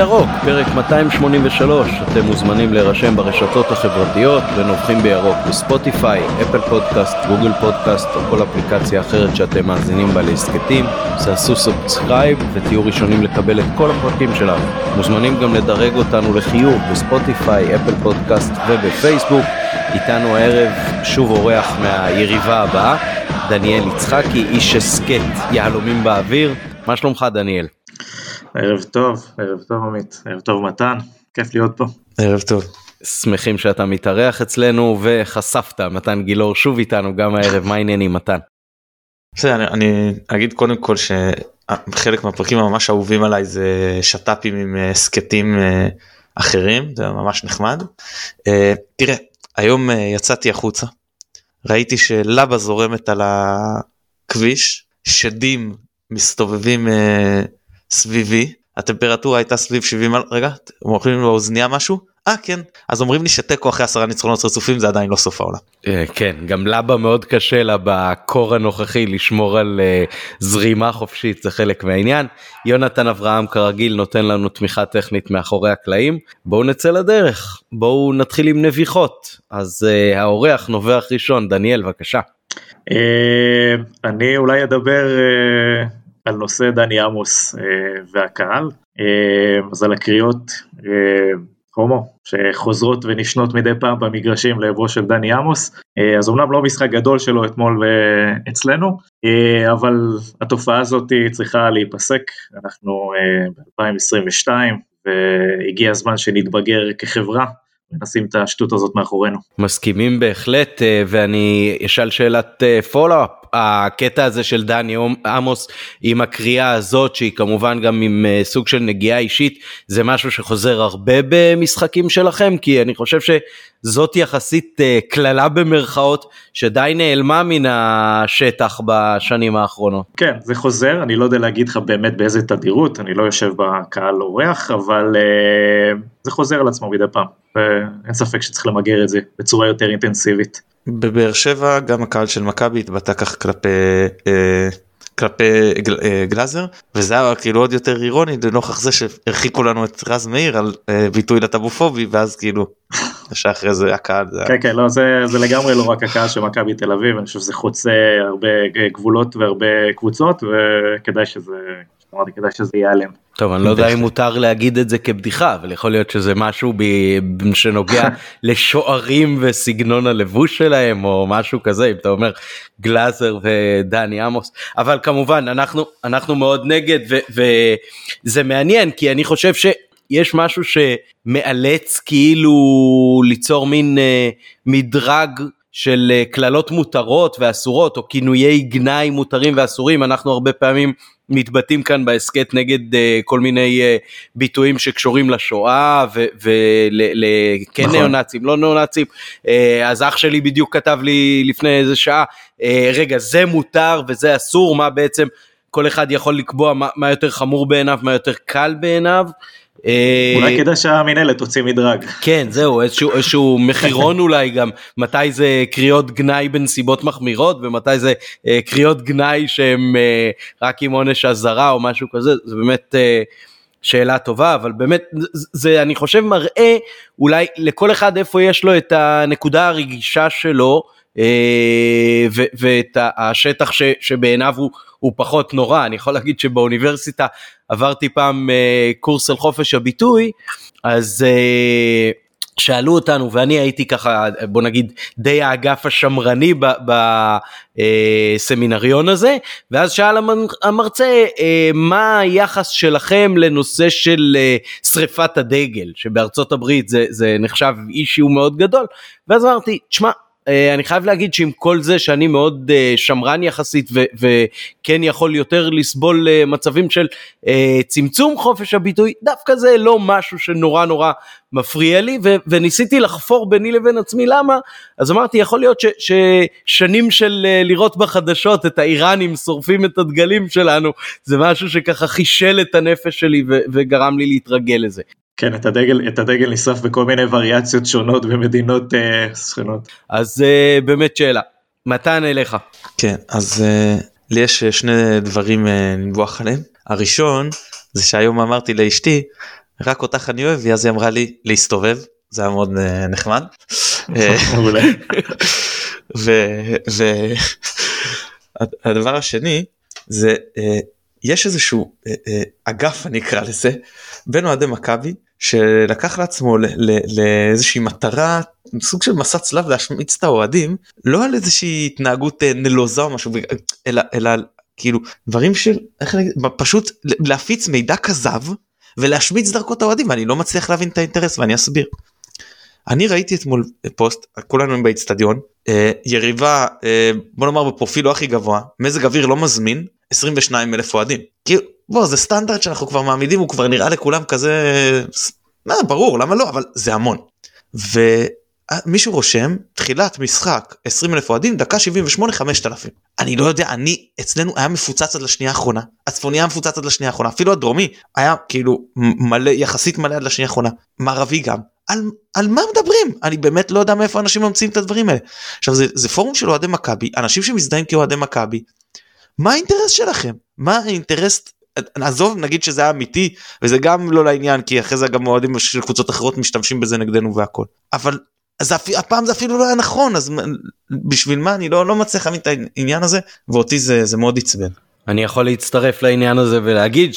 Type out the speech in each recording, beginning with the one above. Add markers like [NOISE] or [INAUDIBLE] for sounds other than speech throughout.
בירוק, פרק 283. אתם מוזמנים להירשם ברשתות החברתיות ונובחים בירוק ב Spotify, Apple Podcast, Google Podcast או כל אפליקציה אחרת שאתם מאזינים בה להסכתים. תעשו subscribe ותהיו ראשונים לקבל את כל הפרקים שלנו. מוזמנים גם לדרג אותנו לחיוב ב Spotify, Apple Podcast ובפייסבוק. איתנו הערב שוב אורח מהיריבה הבאה, דניאל יצחקי, איש הסכת יהלומים באוויר. מה שלומך דניאל? ערב טוב, ערב טוב עמית, ערב טוב מתן, כיף להיות פה. ערב טוב. שמחים שאתה מתארח אצלנו וחשפת מתן גילאור שוב איתנו גם הערב מה העניינים מתן. בסדר, אני, אני אגיד קודם כל שחלק מהפרקים הממש אהובים עליי זה שת"פים עם הסכתים אה, אחרים זה ממש נחמד. אה, תראה היום אה, יצאתי החוצה ראיתי שלבה זורמת על הכביש שדים מסתובבים סביבי הטמפרטורה הייתה סביב 70 רגע אתם אוכלים באוזניה משהו אה כן אז אומרים לי שתיקו אחרי עשרה ניצחונות רצופים זה עדיין לא סוף העולם. אה, כן גם לבה מאוד קשה לה בקור הנוכחי לשמור על אה, זרימה חופשית זה חלק מהעניין. יונתן אברהם כרגיל נותן לנו תמיכה טכנית מאחורי הקלעים בואו נצא לדרך בואו נתחיל עם נביחות אז אה, האורח נובח ראשון דניאל בבקשה. אני אולי אדבר על נושא דני עמוס והקהל. אז על הקריאות הומו, שחוזרות ונשנות מדי פעם במגרשים לעברו של דני עמוס, אה, אז אומנם לא משחק גדול שלו אתמול אה, אצלנו, אה, אבל התופעה הזאת צריכה להיפסק, אנחנו ב-2022 והגיע הזמן שנתבגר כחברה ונשים את השטות הזאת מאחורינו. מסכימים בהחלט ואני אשאל שאלת follow-up הקטע הזה של דני עמוס עם הקריאה הזאת שהיא כמובן גם עם אה, סוג של נגיעה אישית זה משהו שחוזר הרבה במשחקים שלכם כי אני חושב שזאת יחסית אה, קללה במרכאות שדי נעלמה מן השטח בשנים האחרונות. כן זה חוזר אני לא יודע להגיד לך באמת באיזה תדירות אני לא יושב בקהל אורח אבל אה, זה חוזר על עצמו מדי פעם ואין ספק שצריך למגר את זה בצורה יותר אינטנסיבית. בבאר שבע גם הקהל של מכבי התבטא כך כלפי אה, כלפי אה, גלאזר וזה היה כאילו עוד יותר אירוני לנוכח זה שהרחיקו לנו את רז מאיר על אה, ביטוי לטבופובי ואז כאילו [LAUGHS] שאחרי זה הקהל זה כן כן לא זה זה לגמרי לא רק הקהל של מכבי תל אביב אני חושב שזה חוצה הרבה גבולות והרבה קבוצות וכדאי שזה אמרתי כדאי שזה ייעלם. טוב אני לא יודע אם מותר להגיד את זה כבדיחה אבל יכול להיות שזה משהו ב... שנוגע [LAUGHS] לשוערים וסגנון הלבוש שלהם או משהו כזה אם אתה אומר גלאזר ודני עמוס. אבל כמובן אנחנו אנחנו מאוד נגד ו... וזה מעניין כי אני חושב שיש משהו שמאלץ כאילו ליצור מין uh, מדרג של uh, קללות מותרות ואסורות או כינויי גנאי מותרים ואסורים. אנחנו הרבה פעמים מתבטאים כאן בהסכת נגד uh, כל מיני uh, ביטויים שקשורים לשואה וכן נכון. ניאו-נאצים לא ניאו-נאצים uh, אז אח שלי בדיוק כתב לי לפני איזה שעה uh, רגע זה מותר וזה אסור מה בעצם כל אחד יכול לקבוע מה, מה יותר חמור בעיניו מה יותר קל בעיניו. אה, אולי כדאי שהמינהלת תוציא מדרג. כן זהו איזשהו איזשהו מחירון [LAUGHS] אולי גם מתי זה קריאות גנאי בנסיבות מחמירות ומתי זה אה, קריאות גנאי שהם אה, רק עם עונש אזהרה או משהו כזה זה באמת שאלה טובה אבל באמת זה אני חושב מראה אולי לכל אחד איפה יש לו את הנקודה הרגישה שלו. ואת השטח שבעיניו הוא, הוא פחות נורא אני יכול להגיד שבאוניברסיטה עברתי פעם uh, קורס על חופש הביטוי, אז uh, שאלו אותנו ואני הייתי ככה בוא נגיד די האגף השמרני בסמינריון אה, הזה ואז שאל המרצה מה היחס שלכם לנושא של שריפת הדגל שבארצות הברית זה, זה נחשב אישיו מאוד גדול ואז אמרתי תשמע אה, אני חייב להגיד שעם כל זה שאני מאוד uh, שמרן יחסית וכן יכול יותר לסבול uh, מצבים של צמצום חופש הביטוי, דווקא זה לא משהו שנורא נורא מפריע לי וניסיתי לחפור ביני לבין עצמי למה, אז אמרתי יכול להיות ששנים של לראות בחדשות את האיראנים שורפים את הדגלים שלנו זה משהו שככה חישל את הנפש שלי וגרם לי להתרגל לזה. כן, את הדגל, את הדגל נשרף בכל מיני וריאציות שונות במדינות אה, שכנות. אז אה, באמת שאלה, מתן אליך. כן, אז אה, לי יש שני דברים אה, לנבוח עליהם. הראשון, זה שהיום אמרתי לאשתי, רק אותך אני אוהב ואז היא אמרה לי להסתובב זה היה מאוד אה, נחמד. מעולה. והדבר השני זה אה, יש איזשהו אה, אה, אגף אני אקרא לזה בין אוהדי מכבי שלקח לעצמו לאיזושהי מטרה סוג של מסע צלב להשמיץ את האוהדים לא על איזושהי התנהגות אה, נלוזה או משהו אלא אלא כאילו דברים של איך פשוט להפיץ מידע כזב ולהשמיץ דרכו את האוהדים ואני לא מצליח להבין את האינטרס ואני אסביר. אני ראיתי אתמול פוסט כולנו באצטדיון אה, יריבה אה, בוא נאמר בפרופיל לא הכי גבוה מזג אוויר לא מזמין 22 אלף אוהדים כאילו בוא זה סטנדרט שאנחנו כבר מעמידים הוא כבר נראה לכולם כזה מה, ברור למה לא? אבל זה המון. ומישהו רושם תחילת משחק 20 אלף אוהדים דקה 78 5000 אני לא יודע אני אצלנו היה מפוצץ עד לשנייה האחרונה. הצפוני היה מפוצץ עד לשנייה האחרונה. אפילו הדרומי היה כאילו מלא יחסית מלא עד לשנייה האחרונה. מערבי גם. על, על מה מדברים? אני באמת לא יודע מאיפה אנשים ממציאים את הדברים האלה. עכשיו זה, זה פורום של אוהדי מכבי אנשים שמזדהים כאוהדי מכבי. מה האינטרס שלכם? מה האינטרס נעזוב נגיד שזה היה אמיתי וזה גם לא לעניין כי אחרי זה גם אוהדים של קבוצות אחרות משתמשים בזה נגדנו והכל אבל אז הפעם זה אפילו לא היה נכון אז בשביל מה אני לא לא מצליח להבין את העניין הזה ואותי זה זה מאוד עצבן. אני יכול להצטרף לעניין הזה ולהגיד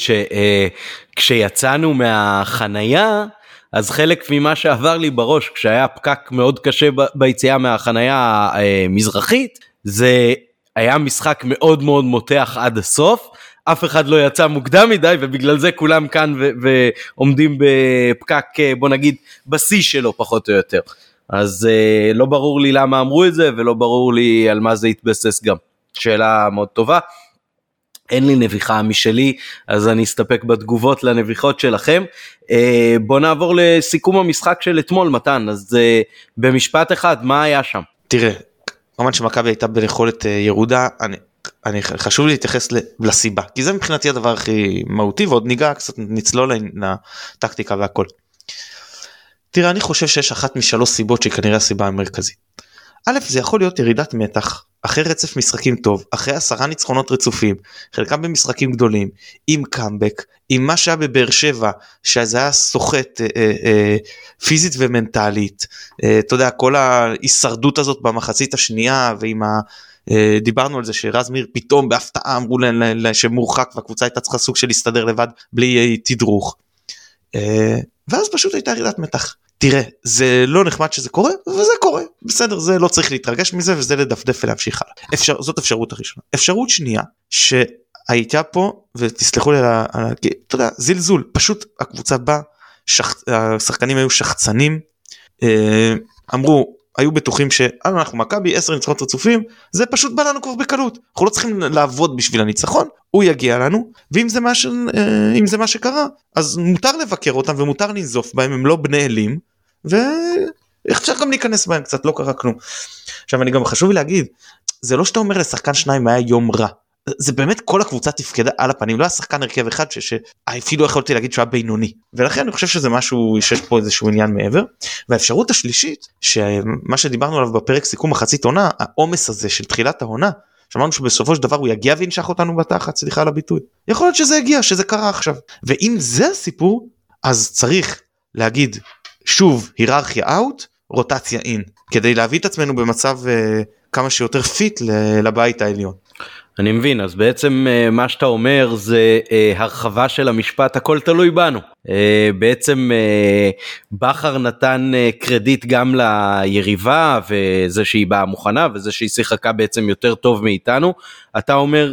שכשיצאנו אה, מהחנייה אז חלק ממה שעבר לי בראש כשהיה פקק מאוד קשה ביציאה מהחנייה המזרחית אה, זה היה משחק מאוד מאוד מותח עד הסוף. אף אחד לא יצא מוקדם מדי ובגלל זה כולם כאן ועומדים בפקק אה, בוא נגיד בשיא שלו פחות או יותר. אז uh, לא ברור לי למה אמרו את זה ולא ברור לי על מה זה התבסס גם. שאלה מאוד טובה. אין לי נביחה משלי אז אני אסתפק בתגובות לנביחות שלכם. Uh, בוא נעבור לסיכום המשחק של אתמול מתן אז uh, במשפט אחד מה היה שם. תראה כמובן שמכבי הייתה ביכולת ירודה אני אני חשוב להתייחס לסיבה כי זה מבחינתי הדבר הכי מהותי ועוד ניגע קצת נצלול לטקטיקה והכל. תראה אני חושב שיש אחת משלוש סיבות שהיא כנראה הסיבה המרכזית. א' זה יכול להיות ירידת מתח אחרי רצף משחקים טוב אחרי עשרה ניצחונות רצופים חלקם במשחקים גדולים עם קאמבק עם מה שהיה בבאר שבע שזה היה סוחט אה, אה, אה, פיזית ומנטלית אה, אתה יודע כל ההישרדות הזאת במחצית השנייה ועם ה... אה, דיברנו על זה שרז מאיר פתאום בהפתעה אמרו להם שמורחק והקבוצה הייתה צריכה סוג של להסתדר לבד בלי תדרוך. אה, ואז פשוט הייתה ירידת מתח. תראה זה לא נחמד שזה קורה וזה קורה. בסדר זה לא צריך להתרגש מזה וזה לדפדף ולהמשיך הלאה. אפשר זאת אפשרות הראשונה. אפשרות שנייה שהייתה פה ותסלחו לי על ה... אתה יודע זלזול. פשוט הקבוצה באה שח... השחקנים היו שחצנים. אה, אמרו היו בטוחים שאנחנו מכבי 10 ניצחונות רצופים זה פשוט בא לנו כבר בקלות אנחנו לא צריכים לעבוד בשביל הניצחון הוא יגיע לנו ואם זה מה, ש... אה, זה מה שקרה אז מותר לבקר אותם ומותר לנזוף בהם הם לא בני אלים ואפשר גם להיכנס בהם קצת לא קרה כלום. עכשיו אני גם חשוב להגיד זה לא שאתה אומר לשחקן שניים היה יום רע זה באמת כל הקבוצה תפקדה על הפנים לא היה שחקן הרכב אחד שאפילו יכולתי להגיד שהוא היה בינוני. ולכן אני חושב שזה משהו שיש פה איזשהו עניין מעבר. והאפשרות השלישית שמה שדיברנו עליו בפרק סיכום מחצית עונה העומס הזה של תחילת העונה שאמרנו שבסופו של דבר הוא יגיע וינשך אותנו בתחת סליחה על הביטוי. יכול להיות שזה הגיע שזה קרה עכשיו. ואם זה הסיפור אז צריך להגיד שוב היררכיה out רוטציה in כדי להביא את עצמנו במצב אה, כמה שיותר fit לבית העליון. אני מבין אז בעצם אה, מה שאתה אומר זה אה, הרחבה של המשפט הכל תלוי בנו אה, בעצם בכר נתן קרדיט גם ליריבה וזה שהיא באה מוכנה וזה שהיא שיחקה בעצם יותר טוב מאיתנו אתה אומר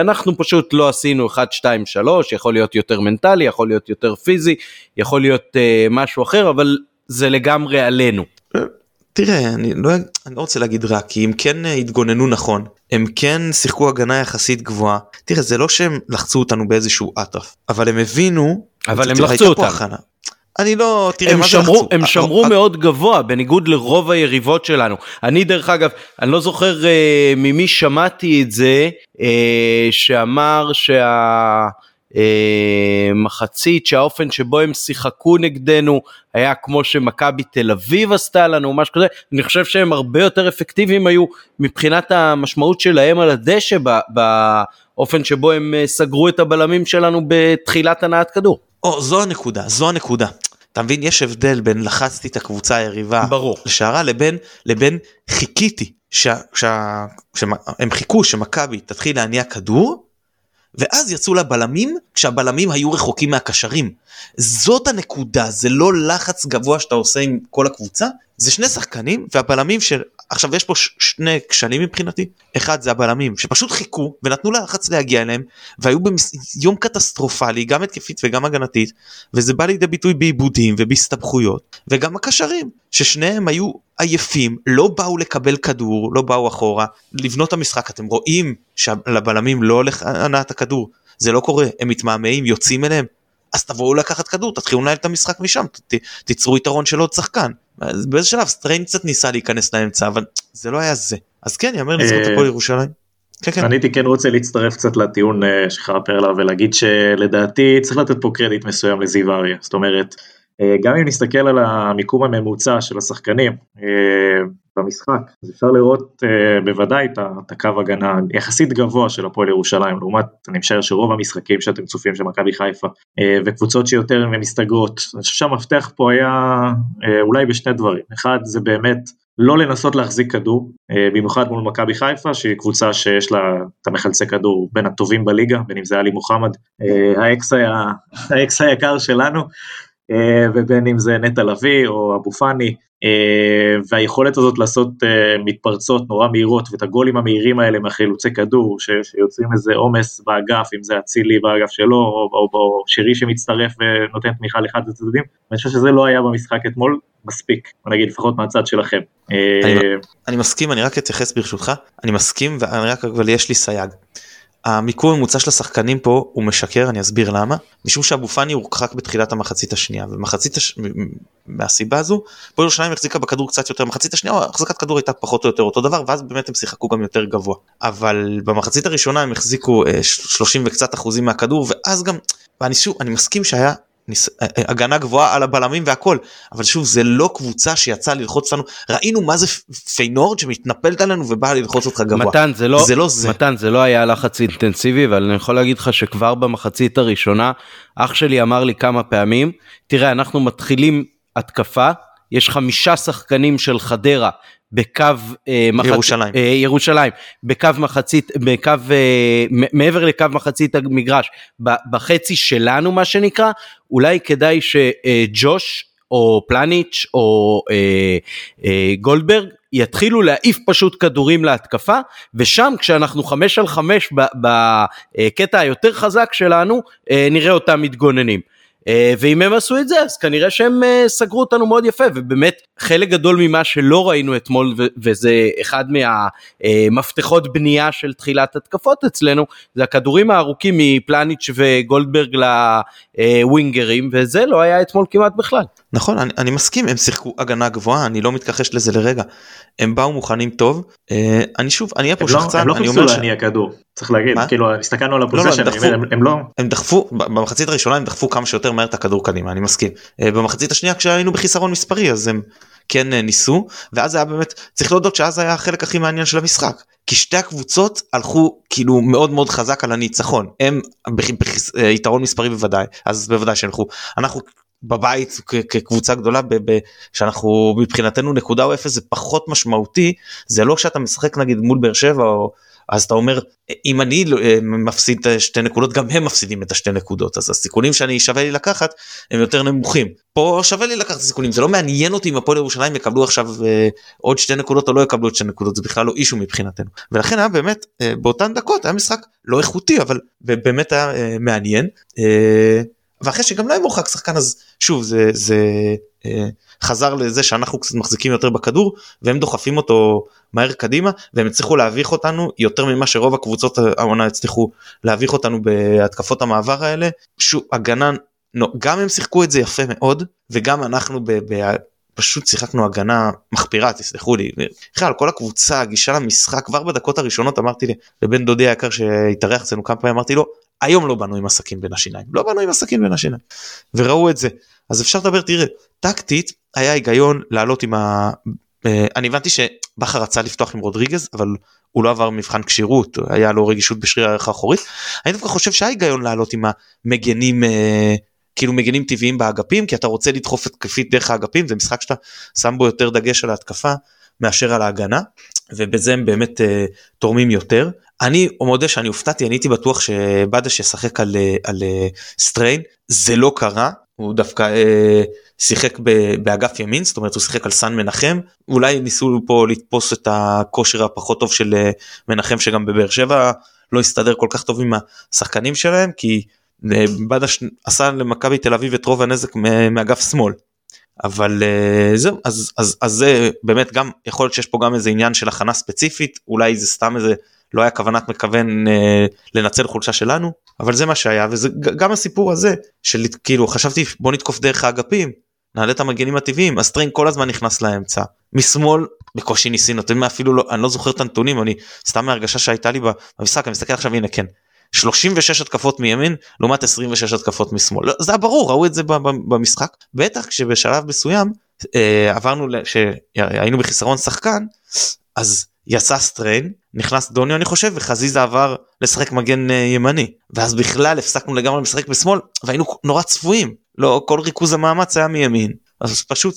אנחנו פשוט לא עשינו 1 2 3 יכול להיות יותר מנטלי יכול להיות יותר פיזי יכול להיות משהו אחר אבל זה לגמרי עלינו. תראה אני לא, אני לא רוצה להגיד רע כי אם כן התגוננו נכון הם כן שיחקו הגנה יחסית גבוהה תראה זה לא שהם לחצו אותנו באיזשהו אטרף אבל הם הבינו אבל הם לחצו אותנו. אני לא תראה הם מה שמרו, זה לחצו. הם שמרו מאוד גבוה בניגוד לרוב היריבות שלנו אני דרך אגב אני לא זוכר אה, ממי שמעתי את זה אה, שאמר שה... אה, מחצית שהאופן שבו הם שיחקו נגדנו היה כמו שמכבי תל אביב עשתה לנו משהו כזה אני חושב שהם הרבה יותר אפקטיביים היו מבחינת המשמעות שלהם על הדשא באופן שבו הם אה, סגרו את הבלמים שלנו בתחילת הנעת כדור. או זו הנקודה זו הנקודה. אתה מבין יש הבדל בין לחצתי את הקבוצה היריבה ברור. לשערה לבין לבין חיכיתי שה, שה, שהם חיכו שמכבי תתחיל להניע כדור ואז יצאו לבלמים כשהבלמים היו רחוקים מהקשרים. זאת הנקודה זה לא לחץ גבוה שאתה עושה עם כל הקבוצה זה שני שחקנים והבלמים של עכשיו יש פה שני כשלים מבחינתי. אחד זה הבלמים שפשוט חיכו ונתנו לחץ להגיע אליהם והיו ביום קטסטרופלי גם התקפית וגם הגנתית וזה בא לידי ביטוי בעיבודים ובהסתבכויות וגם הקשרים ששניהם היו עייפים לא באו לקבל כדור לא באו אחורה. לבנות המשחק אתם רואים שלבלמים לא הולך הנעת הכדור. זה לא קורה הם מתמהמהים יוצאים אליהם אז תבואו לקחת כדור תתחילו לנהל את המשחק משם ת, תיצרו יתרון של עוד שחקן. באיזה שלב סטריין קצת ניסה להיכנס לאמצע אבל זה לא היה זה אז כן יאמר לזכות אה, הפועל ירושלים. כן כן אני הייתי כן רוצה להצטרף קצת לטיעון אה, שלך פרלה ולהגיד שלדעתי צריך לתת פה קרדיט מסוים לזיו אריה זאת אומרת גם אם נסתכל על המיקום הממוצע של השחקנים אה, במשחק אז אפשר לראות אה, בוודאי את הקו הגנה יחסית גבוה של הפועל ירושלים לעומת אני משער שרוב המשחקים שאתם צופים של מכבי חיפה אה, וקבוצות שיותר מסתגרות אני חושב שהמפתח פה היה אה, אולי בשני דברים. אחד זה באמת לא לנסות להחזיק כדור, אה, במיוחד מול מכבי חיפה, שהיא קבוצה שיש לה את המחלצי כדור בין הטובים בליגה, בין אם זה עלי מוחמד, אה, האקס, היה, האקס היקר שלנו, אה, ובין אם זה נטע לביא או אבו פאני, אה, והיכולת הזאת לעשות אה, מתפרצות נורא מהירות, ואת הגולים המהירים האלה מהחילוצי כדור, שיוצרים איזה עומס באגף, אם זה אצילי באגף שלו, או, או, או שירי שמצטרף ונותן תמיכה לאחד הצדדים, אני חושב שזה לא היה במשחק אתמול מספיק, נגיד לפחות מהצד שלכם. אה, אני- אני מסכים אני רק אתייחס ברשותך אני מסכים אבל יש לי סייג. המיקום הממוצע של השחקנים פה הוא משקר אני אסביר למה משום שאבו פאני הורחק בתחילת המחצית השנייה ומחצית הש... מהסיבה הזו הפועל ירושלים החזיקה בכדור קצת יותר מחצית השנייה החזקת כדור הייתה פחות או יותר אותו דבר ואז באמת הם שיחקו גם יותר גבוה אבל במחצית הראשונה הם החזיקו אה, 30 וקצת אחוזים מהכדור ואז גם ואני שוב אני מסכים שהיה. ניס... אה, אה, הגנה גבוהה על הבלמים והכל אבל שוב זה לא קבוצה שיצאה ללחוץ לנו ראינו מה זה פיינורד שמתנפלת עלינו ובאה ללחוץ אותך גבוה. מתן זה לא זה לא זה. מתן זה לא היה לחץ אינטנסיבי אבל אני יכול להגיד לך שכבר במחצית הראשונה אח שלי אמר לי כמה פעמים תראה אנחנו מתחילים התקפה יש חמישה שחקנים של חדרה בקו אה, מחצ- ירושלים. אה, ירושלים בקו מחצית בקו אה, מעבר לקו מחצית המגרש בחצי שלנו מה שנקרא אולי כדאי שג'וש או פלניץ' או אה, אה, גולדברג יתחילו להעיף פשוט כדורים להתקפה ושם כשאנחנו חמש על חמש בקטע היותר חזק שלנו אה, נראה אותם מתגוננים. אה, ואם הם עשו את זה אז כנראה שהם אה, סגרו אותנו מאוד יפה ובאמת חלק גדול ממה שלא ראינו אתמול וזה אחד מהמפתחות בנייה של תחילת התקפות אצלנו זה הכדורים הארוכים מפלניץ' וגולדברג לווינגרים וזה לא היה אתמול כמעט בכלל. נכון אני, אני מסכים הם שיחקו הגנה גבוהה אני לא מתכחש לזה לרגע הם באו מוכנים טוב אה, אני שוב אני אהיה פה לא- שחצן הם לא חיפשו להניע כדור, צריך להגיד, מה? כאילו הסתכלנו על לא, הפוזיישן, לא, הם דחפו במחצית הראשונה הם דחפו כמה שיותר מהר את הכדור קדימה אני מסכים. אה, במחצית השנייה כשהיינו בחיסרון מספרי אז הם כן אה, ניסו ואז היה באמת צריך להודות שאז היה החלק הכי מעניין של המשחק כי שתי הקבוצות הלכו כאילו מאוד מאוד חזק על הניצחון. הם ביתרון מספרי בוודאי אז בוודאי שהם הלכו אנחנו בבית כקבוצה גדולה ב- ב- שאנחנו מבחינתנו נקודה או אפס זה פחות משמעותי זה לא שאתה משחק נגיד מול באר שבע או אז אתה אומר אם אני לא- אה, מפסיד את השתי נקודות גם הם מפסידים את השתי נקודות. אז הסיכונים שאני שווה לי לקחת הם יותר נמוכים. פה שווה לי לקחת סיכונים. זה לא מעניין אותי אם הפועל ירושלים יקבלו עכשיו אה, עוד שתי נקודות או לא יקבלו עוד שתי נקודות. זה בכלל לא אישו מבחינתנו. ולכן היה באמת אה, באותן דקות היה משחק לא איכותי אבל באמת היה אה, מעניין. אה, ואחרי שגם להם מורחק שחקן אז שוב זה זה אה, חזר לזה שאנחנו קצת מחזיקים יותר בכדור והם דוחפים אותו מהר קדימה והם הצליחו להביך אותנו יותר ממה שרוב הקבוצות העונה הצליחו להביך אותנו בהתקפות המעבר האלה. שוב הגנה לא, גם הם שיחקו את זה יפה מאוד וגם אנחנו ב, ב, פשוט שיחקנו הגנה מחפירה תסלחו לי בכלל כל הקבוצה הגישה למשחק כבר בדקות הראשונות אמרתי לבן דודי היקר שהתארח אצלנו כמה פעמים אמרתי לו היום לא באנו עם הסכין בין השיניים. לא באנו עם הסכין בין השיניים. וראו את זה. אז אפשר לדבר תראה טקטית היה היגיון לעלות עם ה... אה, אני הבנתי שבכר רצה לפתוח עם רודריגז אבל הוא לא עבר מבחן כשירות היה לו רגישות בשריר הערך האחורית. אני דווקא חושב שהיה היגיון לעלות עם המגנים אה, כאילו מגנים טבעיים באגפים כי אתה רוצה לדחוף התקפית דרך האגפים זה משחק שאתה שם בו יותר דגש על ההתקפה מאשר על ההגנה ובזה הם באמת uh, תורמים יותר. אני מודה שאני הופתעתי אני הייתי בטוח שבדש ישחק על, על סטריין זה לא קרה הוא דווקא אה, שיחק ב, באגף ימין זאת אומרת הוא שיחק על סן מנחם אולי ניסו פה לתפוס את הכושר הפחות טוב של אה, מנחם שגם בבאר שבע לא הסתדר כל כך טוב עם השחקנים שלהם כי אה, בדש עשה למכבי תל אביב את רוב הנזק מאגף שמאל. אבל uh, זהו אז אז אז זה באמת גם יכול להיות שיש פה גם איזה עניין של הכנה ספציפית אולי זה סתם איזה לא היה כוונת מכוון אה, לנצל חולשה שלנו אבל זה מה שהיה וזה גם הסיפור הזה של כאילו חשבתי בוא נתקוף דרך האגפים נעלה את המגנים הטבעיים סטריין כל הזמן נכנס לאמצע. משמאל בקושי ניסינו אתם אפילו לא אני לא זוכר את הנתונים אני סתם מהרגשה שהייתה לי במשחק אני מסתכל עכשיו הנה כן. 36 התקפות מימין לעומת 26 התקפות משמאל. לא, זה היה ברור ראו את זה במשחק. בטח כשבשלב מסוים אה, עברנו שהיינו בחיסרון שחקן אז יצא סטריין נכנס דוניו אני חושב וחזיזה עבר לשחק מגן אה, ימני. ואז בכלל הפסקנו לגמרי לשחק בשמאל והיינו נורא צפויים. לא כל ריכוז המאמץ היה מימין. אז פשוט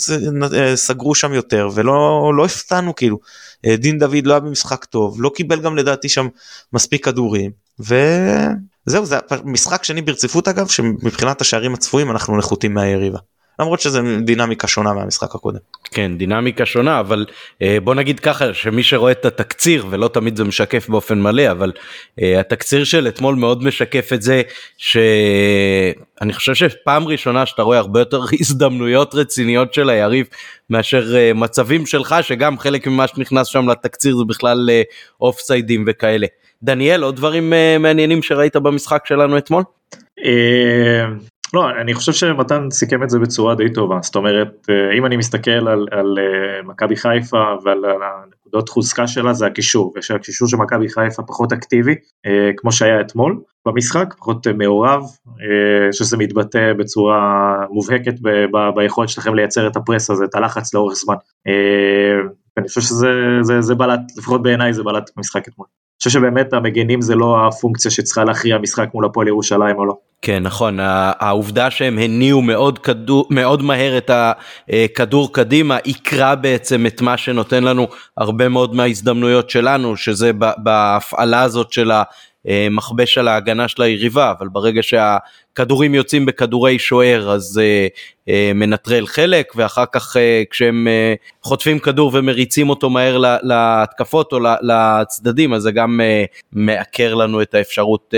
אה, סגרו שם יותר ולא לא הפתענו כאילו. אה, דין דוד לא היה במשחק טוב לא קיבל גם לדעתי שם מספיק כדורים וזהו זה משחק שני ברציפות אגב שמבחינת השערים הצפויים אנחנו נחותים מהיריבה. למרות שזה דינמיקה שונה מהמשחק הקודם. כן דינמיקה שונה אבל אה, בוא נגיד ככה שמי שרואה את התקציר ולא תמיד זה משקף באופן מלא אבל אה, התקציר של אתמול מאוד משקף את זה שאני חושב שפעם ראשונה שאתה רואה הרבה יותר [LAUGHS] הזדמנויות רציניות של היריב מאשר אה, מצבים שלך שגם חלק ממה שנכנס שם לתקציר זה בכלל אוף סיידים וכאלה. דניאל עוד דברים מעניינים שראית במשחק שלנו אתמול? לא, אני חושב שמתן סיכם את זה בצורה די טובה, זאת אומרת, אה, אם אני מסתכל על, על אה, מכבי חיפה ועל הנקודות חוזקה שלה זה הקישור, ושהקישור של מכבי חיפה פחות אקטיבי, אה, כמו שהיה אתמול במשחק, פחות מעורב, שזה מתבטא בצורה מובהקת ב, ב, ביכולת שלכם לייצר את הפרס הזה, את הלחץ לאורך זמן. אני חושב שזה זה, זה בלט, לפחות בעיניי זה בלט במשחק אתמול. אני חושב שבאמת המגנים זה לא הפונקציה שצריכה להכריע משחק מול הפועל ירושלים או לא. כן נכון העובדה שהם הניעו מאוד כדור מאוד מהר את הכדור קדימה יקרה בעצם את מה שנותן לנו הרבה מאוד מההזדמנויות שלנו שזה בהפעלה הזאת של המכבש על ההגנה של היריבה אבל ברגע שהכדורים יוצאים בכדורי שוער אז uh, uh, מנטרל חלק ואחר כך כשהם חוטפים כדור ומריצים אותו מהר להתקפות או לצדדים אז זה גם מעקר לנו את האפשרות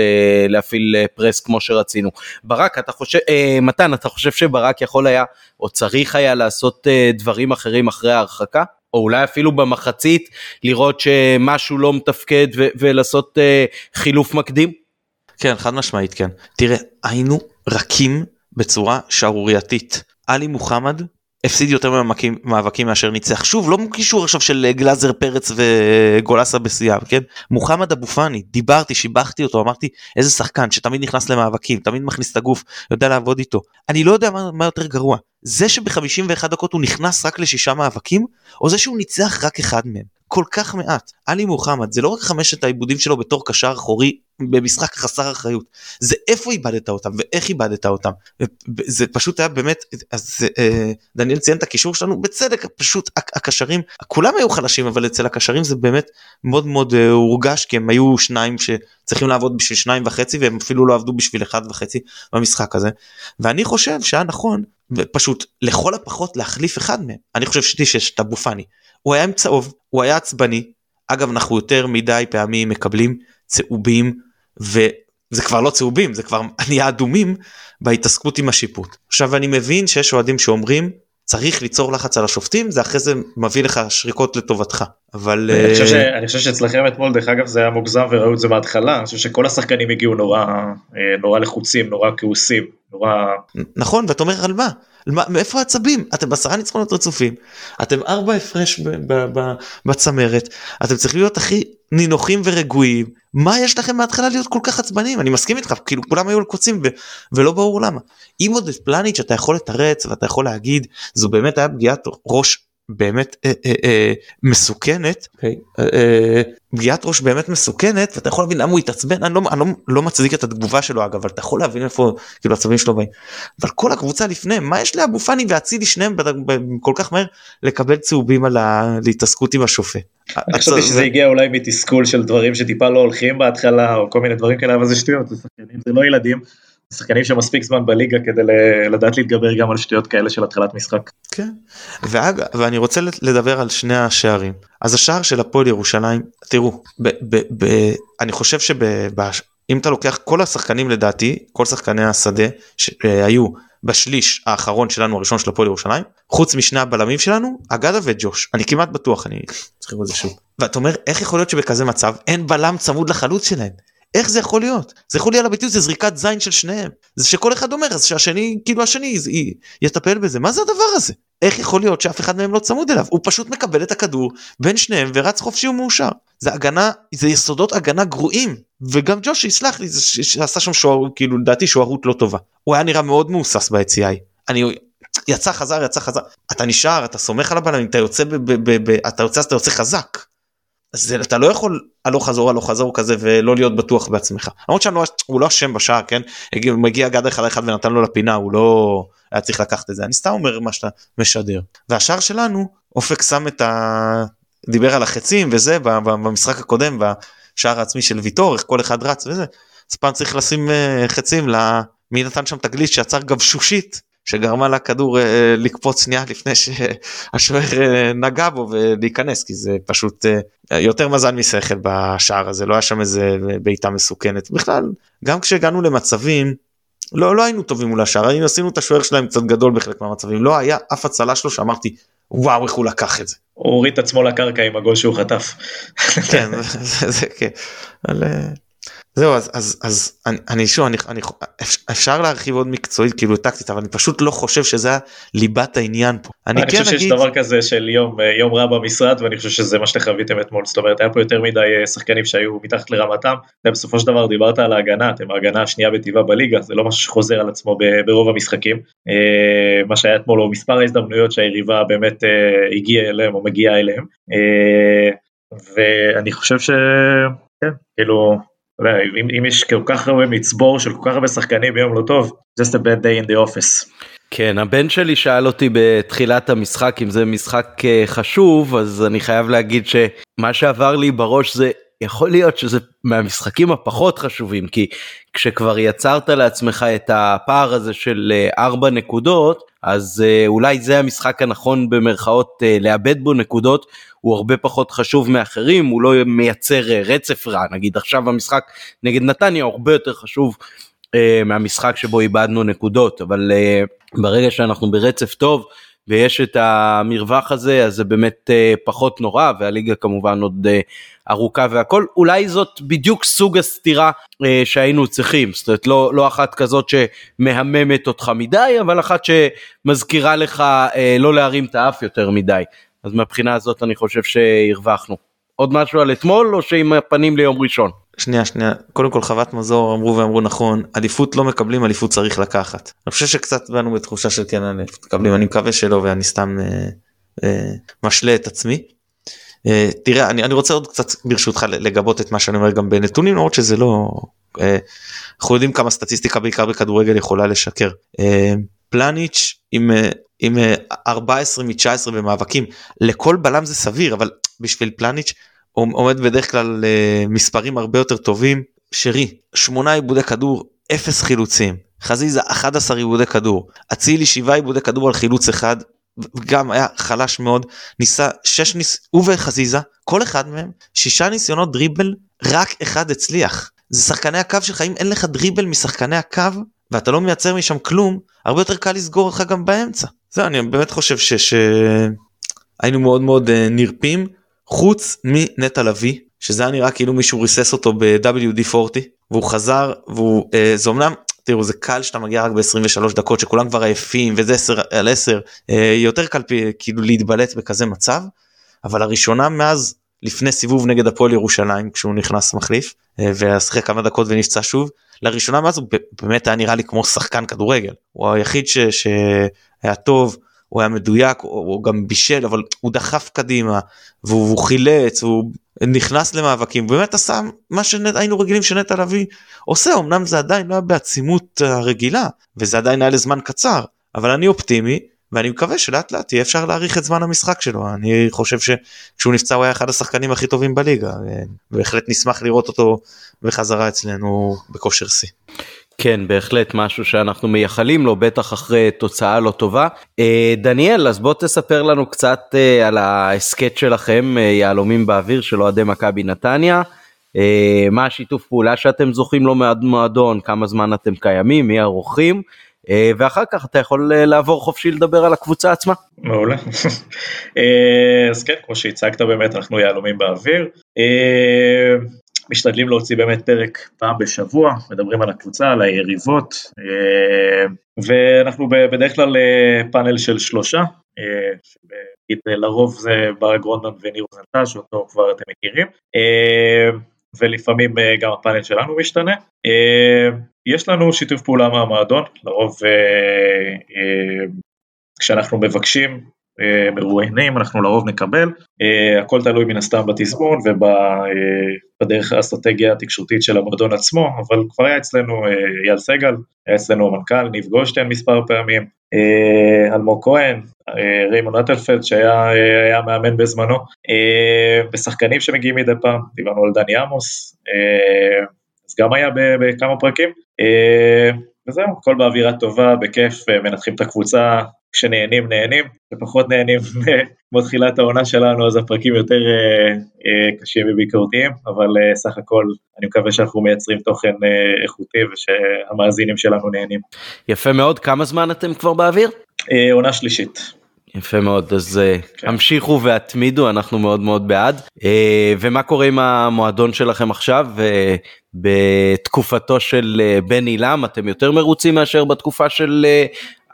להפעיל פרס כמו שרצינו. ברק אתה חושב, מתן אתה חושב שברק יכול היה או צריך היה לעשות דברים אחרים אחרי ההרחקה? או אולי אפילו במחצית לראות שמשהו לא מתפקד ו- ולעשות uh, חילוף מקדים? כן חד משמעית כן תראה היינו רכים בצורה שערורייתית עלי מוחמד הפסיד יותר מאבקים, מאשר ניצח. שוב לא קישור עכשיו של גלאזר פרץ וגולסה בשיאם כן? מוחמד אבו פאני דיברתי שיבחתי אותו אמרתי איזה שחקן שתמיד נכנס למאבקים תמיד מכניס את הגוף יודע לעבוד איתו. אני לא יודע מה, מה יותר גרוע זה שב-51 דקות הוא נכנס רק לשישה מאבקים או זה שהוא ניצח רק אחד מהם כל כך מעט. עלי מוחמד זה לא רק חמשת העיבודים שלו בתור קשר אחורי במשחק חסר אחריות, זה איפה איבדת אותם ואיך איבדת אותם. זה פשוט היה באמת, אז אה, דניאל ציין את הקישור שלנו בצדק, פשוט הקשרים, כולם היו חלשים אבל אצל הקשרים זה באמת מאוד מאוד אה, הורגש כי הם היו שניים שצריכים לעבוד בשביל שניים וחצי והם אפילו לא עבדו בשביל אחד וחצי במשחק הזה. ואני חושב שהיה נכון פשוט לכל הפחות להחליף אחד מהם. אני חושב שיש את אבו פאני. הוא היה עם צהוב, הוא היה עצבני. אגב, אנחנו יותר מדי פעמים מקבלים צהובים, וזה כבר לא צהובים, זה כבר [LAUGHS] נהיה אדומים בהתעסקות עם השיפוט. עכשיו, אני מבין שיש אוהדים שאומרים, צריך ליצור לחץ על השופטים, זה אחרי זה מביא לך שריקות לטובתך. אבל... אני חושב, ש... אני חושב שאצלכם אתמול, דרך אגב, זה היה מוגזם וראו את זה בהתחלה, אני חושב שכל השחקנים הגיעו נורא, אה, נורא לחוצים, נורא כעוסים, נורא... נכון, ואתה אומר על מה? מאיפה העצבים? אתם בעשרה ניצחונות רצופים, אתם ארבע הפרש בצמרת, אתם צריכים להיות הכי נינוחים ורגועים, מה יש לכם מההתחלה להיות כל כך עצבניים? אני מסכים איתך, כאילו כולם היו קוצים ולא ברור למה. אם עוד את פלניץ' אתה יכול לתרץ ואתה יכול להגיד, זו באמת היה פגיעת ראש באמת אה, אה, אה, מסוכנת, okay. אוקיי? אה, אה, פגיעת ראש באמת מסוכנת ואתה יכול להבין למה הוא התעצבן, אני לא, אני לא, לא מצדיק את התגובה שלו אגב, אבל אתה יכול להבין איפה כאילו הצווים שלו באים. אבל כל הקבוצה לפני, מה יש לאבו פאני ואצילי שניהם כל כך מהר לקבל צהובים על ההתעסקות עם השופט. אני חשבתי שזה הגיע אולי מתסכול של דברים שטיפה לא הולכים בהתחלה או כל מיני דברים כאלה, אבל זה שטויות, זה שחקנים, זה לא ילדים. שחקנים שמספיק זמן בליגה כדי לדעת להתגבר גם על שטויות כאלה של התחלת משחק. כן, ואג, ואני רוצה לדבר על שני השערים. אז השער של הפועל ירושלים, תראו, ב, ב, ב, אני חושב שאם אתה לוקח כל השחקנים לדעתי, כל שחקני השדה שהיו בשליש האחרון שלנו הראשון של הפועל ירושלים, חוץ משני הבלמים שלנו, אגדה וג'וש, אני כמעט בטוח, אני צריך לראות את זה שוב. ואתה אומר, איך יכול להיות שבכזה מצב אין בלם צמוד לחלוץ שלהם? איך זה יכול להיות? זה יכול להיות על הביטוי זה זריקת זין של שניהם. זה שכל אחד אומר אז שהשני כאילו השני יטפל בזה מה זה הדבר הזה? איך יכול להיות שאף אחד מהם לא צמוד אליו? הוא פשוט מקבל את הכדור בין שניהם ורץ חופשי ומאושר. זה הגנה זה יסודות הגנה גרועים וגם ג'ושי סלח לי שעשה שם שוער כאילו לדעתי שוערות לא טובה. הוא היה נראה מאוד מהוסס ביציאה. אני יצא חזר יצא חזר אתה נשאר אתה סומך על הבלמים אתה יוצא ב, ב, ב, ב, אתה יוצא אז אתה יוצא חזק. זה, אתה לא יכול הלוך חזור הלוך חזור כזה ולא להיות בטוח בעצמך. למרות שהוא לא אשם בשער כן מגיע גד אחד אחד ונתן לו לפינה הוא לא היה צריך לקחת את זה אני סתם אומר מה שאתה משדר. והשער שלנו אופק שם את ה... דיבר על החצים וזה במשחק הקודם בשער העצמי של ויטור איך כל אחד רץ וזה. אז פעם צריך לשים אה, חצים למי נתן שם תגלית שיצר גבשושית שגרמה לכדור אה, לקפוץ שנייה לפני שהשוער [LAUGHS] אה, נגע בו ולהיכנס כי זה פשוט אה, יותר מזל משכל בשער הזה לא היה שם איזה בעיטה מסוכנת בכלל גם כשהגענו למצבים לא לא היינו טובים מול השער היינו עשינו את השוער שלהם קצת גדול בחלק מהמצבים לא היה אף הצלה שלו שאמרתי וואו איך הוא לקח את זה. הוא הוריד את עצמו לקרקע עם הגול שהוא חטף. כן [LAUGHS] זה כן. זהו אז אז אז אני, שוב אני, אני אפשר להרחיב עוד מקצועית כאילו טקטית אבל אני פשוט לא חושב שזה ליבת העניין פה. אני, אני כן חושב. שיש דבר כזה של יום אה, יום רע במשרד ואני חושב שזה מה שחוויתם אתמול זאת אומרת היה פה יותר מדי אה, שחקנים שהיו מתחת לרמתם ובסופו של דבר דיברת על ההגנה אתם ההגנה השנייה בטבעה בליגה זה לא משהו שחוזר על עצמו ברוב המשחקים אה, מה שהיה אתמול הוא מספר ההזדמנויות שהיריבה באמת הגיעה אליהם או מגיעה אליהם ואני חושב שכן כאילו אם, אם יש כל כך הרבה מצבור של כל כך הרבה שחקנים ביום לא טוב, just a bad day in the office. כן, הבן שלי שאל אותי בתחילת המשחק אם זה משחק אה, חשוב, אז אני חייב להגיד שמה שעבר לי בראש זה יכול להיות שזה מהמשחקים הפחות חשובים כי כשכבר יצרת לעצמך את הפער הזה של אה, ארבע נקודות אז אה, אולי זה המשחק הנכון במרכאות לאבד בו נקודות הוא הרבה פחות חשוב מאחרים, הוא לא מייצר אה, רצף רע, נגיד עכשיו המשחק נגד נתניה הרבה יותר חשוב אה, מהמשחק שבו איבדנו נקודות, אבל אה, ברגע שאנחנו ברצף טוב ויש את המרווח הזה אז זה באמת אה, פחות נורא והליגה כמובן עוד אה, ארוכה והכל. אולי זאת בדיוק סוג הסתירה אה, שהיינו צריכים. זאת אומרת לא, לא אחת כזאת שמהממת אותך מדי אבל אחת שמזכירה לך לא להרים את האף יותר מדי. אז מהבחינה הזאת אני חושב שהרווחנו. עוד משהו על אתמול או שעם הפנים ליום ראשון? שנייה שנייה קודם כל חוות מזור אמרו ואמרו נכון אליפות לא מקבלים אליפות צריך לקחת. אני חושב שקצת באנו בתחושה של כן אליפות מקבלים אני מקווה שלא ואני סתם אה, אה, משלה את עצמי. אה, תראה אני, אני רוצה עוד קצת ברשותך לגבות את מה שאני אומר גם בנתונים למרות שזה לא אה, אנחנו יודעים כמה סטטיסטיקה בעיקר בכדורגל יכולה לשקר. אה, פלניץ' עם אה, עם 14 אה, מ-19 במאבקים לכל בלם זה סביר אבל בשביל פלניץ' עומד בדרך כלל אה, מספרים הרבה יותר טובים. שרי 8 עיבודי כדור 0 חילוצים חזיזה 11 עיבודי כדור אצילי 7 עיבודי כדור על חילוץ אחד גם היה חלש מאוד ניסה 6 ניס... הוא וחזיזה כל אחד מהם 6 ניסיונות דריבל רק אחד הצליח. זה שחקני הקו שלך אם אין לך דריבל משחקני הקו ואתה לא מייצר משם כלום הרבה יותר קל לסגור לך גם באמצע. זה אני באמת חושב שהיינו מאוד מאוד uh, נרפים חוץ מנטע לביא שזה היה נראה כאילו מישהו ריסס אותו ב-WD40 והוא חזר והוא uh, זה אמנם תראו זה קל שאתה מגיע רק ב-23 דקות שכולם כבר עייפים וזה 10 על 10 uh, יותר קל כאילו להתבלט בכזה מצב אבל הראשונה מאז לפני סיבוב נגד הפועל ירושלים כשהוא נכנס מחליף uh, ושיחק כמה דקות ונפצע שוב לראשונה מאז הוא באמת היה נראה לי כמו שחקן כדורגל. הוא היחיד ש... שהיה טוב הוא היה מדויק, הוא, הוא גם בישל, אבל הוא דחף קדימה, והוא חילץ, הוא נכנס למאבקים, באמת עשה מה שהיינו רגילים שנטע לביא עושה, אמנם זה עדיין לא היה בעצימות הרגילה, וזה עדיין היה לזמן קצר, אבל אני אופטימי, ואני מקווה שלאט לאט יהיה אפשר להאריך את זמן המשחק שלו אני חושב שכשהוא נפצע הוא היה אחד השחקנים הכי טובים בליגה בהחלט נשמח לראות אותו בחזרה אצלנו בכושר שיא. כן בהחלט משהו שאנחנו מייחלים לו בטח אחרי תוצאה לא טובה. אה, דניאל אז בוא תספר לנו קצת אה, על ההסכת שלכם אה, יהלומים באוויר של אוהדי מכבי נתניה. מה השיתוף פעולה שאתם זוכים לו מהמועדון כמה זמן אתם קיימים מי אה, ואחר כך אתה יכול לעבור חופשי לדבר על הקבוצה עצמה. מעולה. [LAUGHS] אז כן, כמו שהצגת באמת אנחנו יהלומים באוויר. משתדלים להוציא באמת פרק פעם בשבוע, מדברים על הקבוצה, על היריבות, ואנחנו בדרך כלל פאנל של שלושה, לרוב זה ברק גרונדמן וניר רוזנטל, שאותו כבר אתם מכירים. ולפעמים גם הפאנל שלנו משתנה. יש לנו שיתוף פעולה מהמועדון, לרוב אה, אה, כשאנחנו מבקשים אה, מרואיינים אנחנו לרוב נקבל, הכל תלוי מן הסתם בתזמון ובדרך האסטרטגיה התקשורתית של המועדון עצמו, אבל כבר היה אצלנו אייל סגל, היה אצלנו המנכ"ל ניב גולדשטיין מספר פעמים, אלמוג כהן, ריימון נטלפלד שהיה מאמן בזמנו, ושחקנים שמגיעים מדי פעם, דיברנו על דני עמוס, אז גם היה בכמה פרקים, אה, וזהו, הכל באווירה טובה, בכיף, אה, מנתחים את הקבוצה, כשנהנים נהנים, ופחות נהנים [LAUGHS] כמו תחילת העונה שלנו, אז הפרקים יותר אה, קשים וביקורתיים, אבל סך הכל אני מקווה שאנחנו מייצרים תוכן איכותי ושהמאזינים שלנו נהנים. יפה מאוד, כמה זמן אתם כבר באוויר? עונה שלישית. יפה מאוד אז כן. המשיכו והתמידו אנחנו מאוד מאוד בעד ומה קורה עם המועדון שלכם עכשיו בתקופתו של אה, בן עילם אתם יותר מרוצים מאשר בתקופה של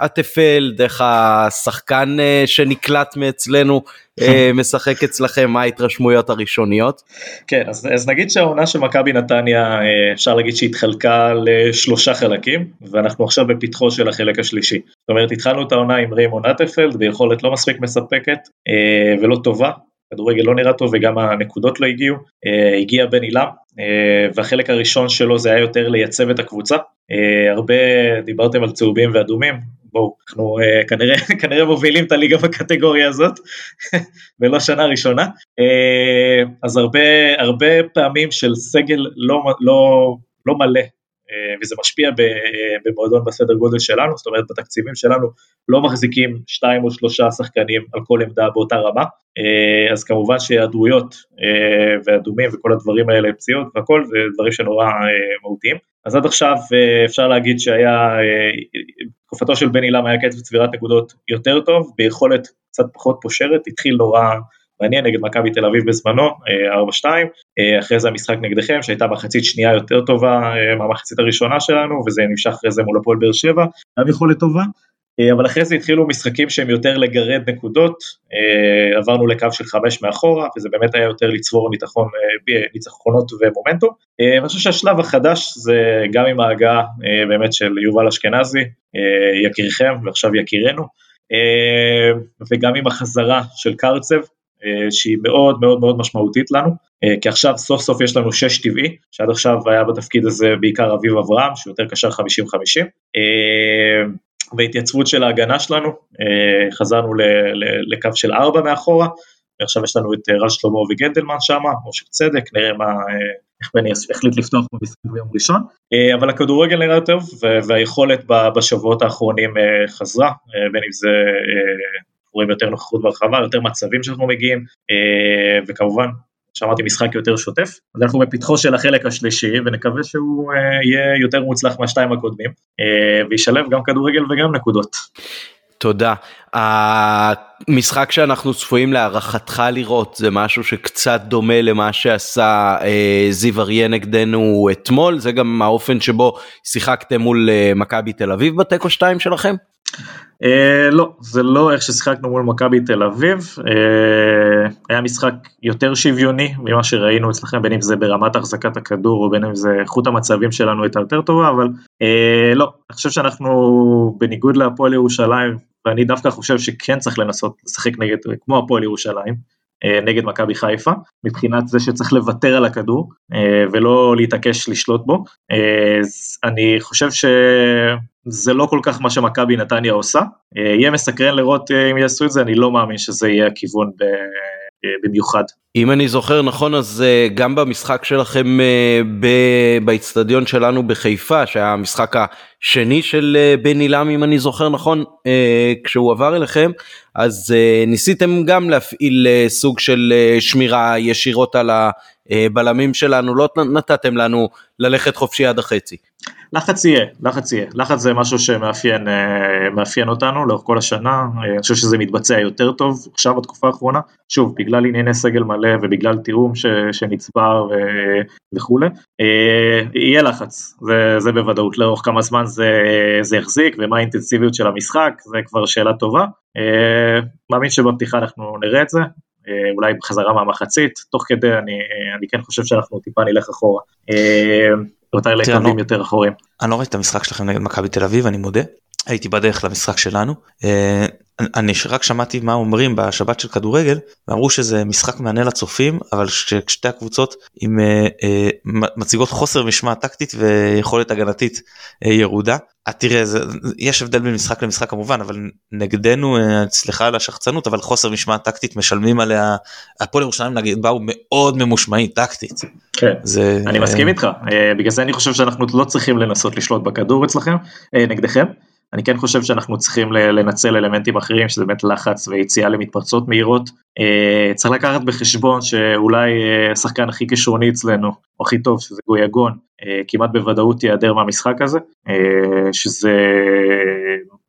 אטפל דרך השחקן אה, שנקלט מאצלנו אה, [LAUGHS] משחק אצלכם מה ההתרשמויות הראשוניות? כן אז, אז נגיד שהעונה של מכבי נתניה אפשר להגיד שהתחלקה לשלושה חלקים ואנחנו עכשיו בפתחו של החלק השלישי. זאת אומרת התחלנו את העונה עם ריימון אטפלד ביכולת לא מספיק מספקת ולא טובה כדורגל לא נראה טוב וגם הנקודות לא הגיעו, uh, הגיע בן עילם uh, והחלק הראשון שלו זה היה יותר לייצב את הקבוצה, uh, הרבה דיברתם על צהובים ואדומים, בואו, אנחנו uh, כנראה, [LAUGHS] כנראה מובילים את הליגה בקטגוריה הזאת, [LAUGHS] ולא שנה ראשונה, uh, אז הרבה, הרבה פעמים של סגל לא, לא, לא מלא אה, וזה משפיע במועדון בסדר גודל שלנו, זאת אומרת בתקציבים שלנו לא מחזיקים שתיים או שלושה שחקנים על כל עמדה באותה רמה, אה, אז כמובן שהיעדרויות אה, ואדומים וכל הדברים האלה, פציעות והכל, זה דברים שנורא מהותיים. אז עד עכשיו אפשר להגיד שהיה, תקופתו של בן עילם היה קצב צבירת נקודות יותר טוב, ביכולת קצת פחות פושרת, התחיל נורא מעניין נגד מכבי תל אביב בזמנו, 4-2, אה, אה, אחרי זה המשחק נגדכם שהייתה מחצית שנייה יותר טובה אה, מהמחצית הראשונה שלנו וזה נמשך אחרי זה מול הפועל באר שבע, גם יכולת טובה, אבל אחרי זה התחילו משחקים שהם יותר לגרד נקודות, עברנו לקו של חמש מאחורה וזה באמת היה יותר לצבור ניצחון, ניצחונות ומומנטום. אני חושב שהשלב החדש זה גם עם ההגעה באמת של יובל אשכנזי, יקירכם ועכשיו יקירנו, וגם עם החזרה של קרצב, אה, שהיא מאוד מאוד מאוד משמעותית לנו, אה, כי עכשיו סוף סוף יש לנו שש טבעי, שעד עכשיו היה בתפקיד הזה בעיקר אביב אברהם, שהוא יותר קשר 50-50, אה, והתייצבות של ההגנה שלנו, חזרנו לקו של ארבע מאחורה, ועכשיו יש לנו את רז שלמה וגנדלמן שם, משה צדק, נראה מה, איך בני החליט לפתוח במשחק ביום ראשון, אבל הכדורגל נראה טוב, והיכולת בשבועות האחרונים חזרה, בין אם זה רואים יותר נוכחות ברחבה, יותר מצבים שאנחנו מגיעים, אה, וכמובן, שאמרתי משחק יותר שוטף, אז אנחנו בפתחו של החלק השלישי, ונקווה שהוא אה, יהיה יותר מוצלח מהשתיים הקודמים, אה, וישלב גם כדורגל וגם נקודות. תודה. המשחק שאנחנו צפויים להערכתך לראות זה משהו שקצת דומה למה שעשה אה, זיו אריה נגדנו אתמול, זה גם האופן שבו שיחקתם מול אה, מכבי תל אביב בתיקו 2 שלכם? Uh, לא, זה לא איך ששיחקנו מול מכבי תל אביב, uh, היה משחק יותר שוויוני ממה שראינו אצלכם, בין אם זה ברמת החזקת הכדור או בין אם זה איכות המצבים שלנו הייתה יותר טובה, אבל uh, לא, אני חושב שאנחנו בניגוד להפועל ירושלים ואני דווקא חושב שכן צריך לנסות לשחק נגד, כמו הפועל ירושלים, אה, נגד מכבי חיפה, מבחינת זה שצריך לוותר על הכדור אה, ולא להתעקש לשלוט בו. אה, אני חושב שזה לא כל כך מה שמכבי נתניה עושה. יהיה מסקרן לראות אם יעשו את זה, אני לא מאמין שזה יהיה הכיוון במיוחד. אם אני זוכר נכון אז גם במשחק שלכם באיצטדיון שלנו בחיפה שהיה המשחק השני של בן עילם אם אני זוכר נכון כשהוא עבר אליכם אז ניסיתם גם להפעיל סוג של שמירה ישירות על הבלמים שלנו לא נתתם לנו ללכת חופשי עד החצי. לחץ יהיה, לחץ יהיה, לחץ זה משהו שמאפיין אה, אותנו לאורך כל השנה, אה, אני חושב שזה מתבצע יותר טוב עכשיו בתקופה האחרונה, שוב בגלל ענייני סגל מלא ובגלל תיאום ש, שנצבר ו, וכולי, אה, יהיה לחץ, זה, זה בוודאות, לאורך כמה זמן זה, זה יחזיק ומה האינטנסיביות של המשחק, זה כבר שאלה טובה, מאמין שבפתיחה אנחנו נראה את זה, אולי בחזרה מהמחצית, תוך כדי אני, אני כן חושב שאנחנו טיפה נלך אחורה. יותר לקווים יותר אחורים. אני לא ראיתי את המשחק שלכם נגד מכבי תל אביב אני מודה הייתי בדרך למשחק שלנו אה, אני רק שמעתי מה אומרים בשבת של כדורגל ואמרו שזה משחק מענה לצופים אבל שתי הקבוצות עם אה, אה, מציגות חוסר משמעת טקטית ויכולת הגנתית ירודה. תראה זה, יש הבדל בין משחק למשחק כמובן אבל נגדנו סליחה על השחצנות אבל חוסר משמעת טקטית משלמים עליה הפועל ירושלים נגיד באו מאוד ממושמעים טקטית. כן, זה, אני מסכים איתך בגלל זה אני חושב שאנחנו לא צריכים לנסות לשלוט בכדור אצלכם נגדכם. אני כן חושב שאנחנו צריכים לנצל אלמנטים אחרים, שזה באמת לחץ ויציאה למתפרצות מהירות. אה, צריך לקחת בחשבון שאולי אה, השחקן הכי כישרוני אצלנו, או הכי טוב, שזה גויגון, אה, כמעט בוודאות ייעדר מהמשחק הזה, שזה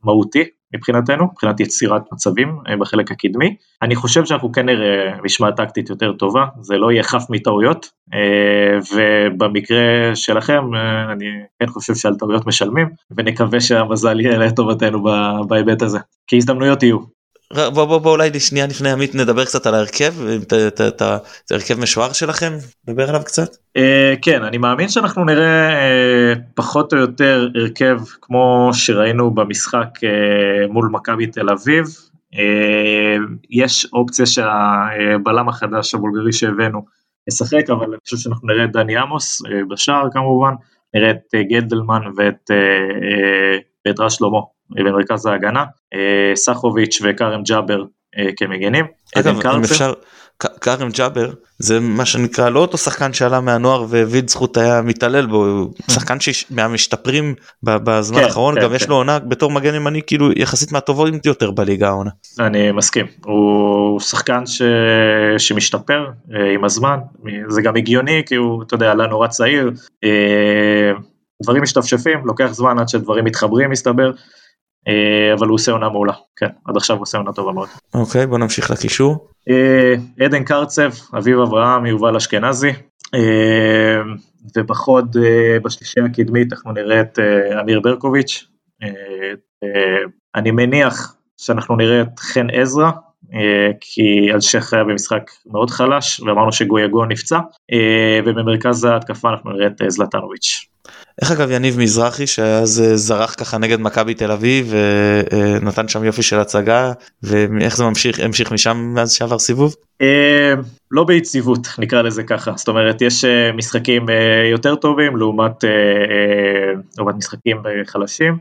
מהותי מבחינתנו, מבחינת יצירת מצבים בחלק הקדמי. אני חושב שאנחנו כן נראה משמעת טקטית יותר טובה, זה לא יהיה חף מטעויות, ובמקרה שלכם אני כן חושב שעל טעויות משלמים, ונקווה שהמזל יהיה לטובתנו בהיבט הזה, כי הזדמנויות יהיו. בוא בוא בוא אולי שנייה לפני עמית נדבר קצת על ההרכב את ההרכב משוער שלכם נדבר עליו קצת. Uh, כן אני מאמין שאנחנו נראה uh, פחות או יותר הרכב כמו שראינו במשחק uh, מול מכבי תל אביב. יש אופציה שהבלם החדש הבולגרי שהבאנו ישחק אבל אני חושב שאנחנו נראה את דני עמוס בשער כמובן נראה את גלדלמן ואת, ואת רז שלמה במרכז ההגנה, אה, סחוביץ' וכרם ג'אבר אה, כמגנים. אגב, אם אפשר, כרם ג'אבר זה מה שנקרא לא אותו שחקן שעלה מהנוער וויד זכות היה מתעלל בו, שחקן מהמשתפרים בזמן כן, האחרון, גם כן. יש לו עונה בתור מגן ימני כאילו יחסית מהטובות יותר בליגה העונה. אני מסכים, הוא שחקן ש... שמשתפר אה, עם הזמן, זה גם הגיוני כי הוא, אתה יודע, עלה נורא צעיר, דברים משתפשפים, לוקח זמן עד שדברים מתחברים מסתבר. אה, אבל הוא עושה עונה מעולה, כן, עד עכשיו הוא עושה עונה טובה מאוד. אוקיי, בוא נמשיך לקישור. אה, עדן קרצב, אביב אברהם, יובל אשכנזי, אה, ובחוד בשלישייה הקדמית אנחנו נראה את אמיר ברקוביץ', אני מניח שאנחנו נראה את חן עזרא, כי אלשיך היה במשחק מאוד חלש, ואמרנו שגויגון נפצע, ובמרכז ההתקפה אנחנו נראה את זלטנוביץ'. איך אגב יניב מזרחי שאז אה, זרח ככה נגד מכבי תל אביב ונתן שם יופי של הצגה ואיך זה ממשיך המשיך משם מאז שעבר סיבוב? אה, לא ביציבות נקרא לזה ככה זאת אומרת יש אה, משחקים יותר טובים לעומת משחקים חלשים.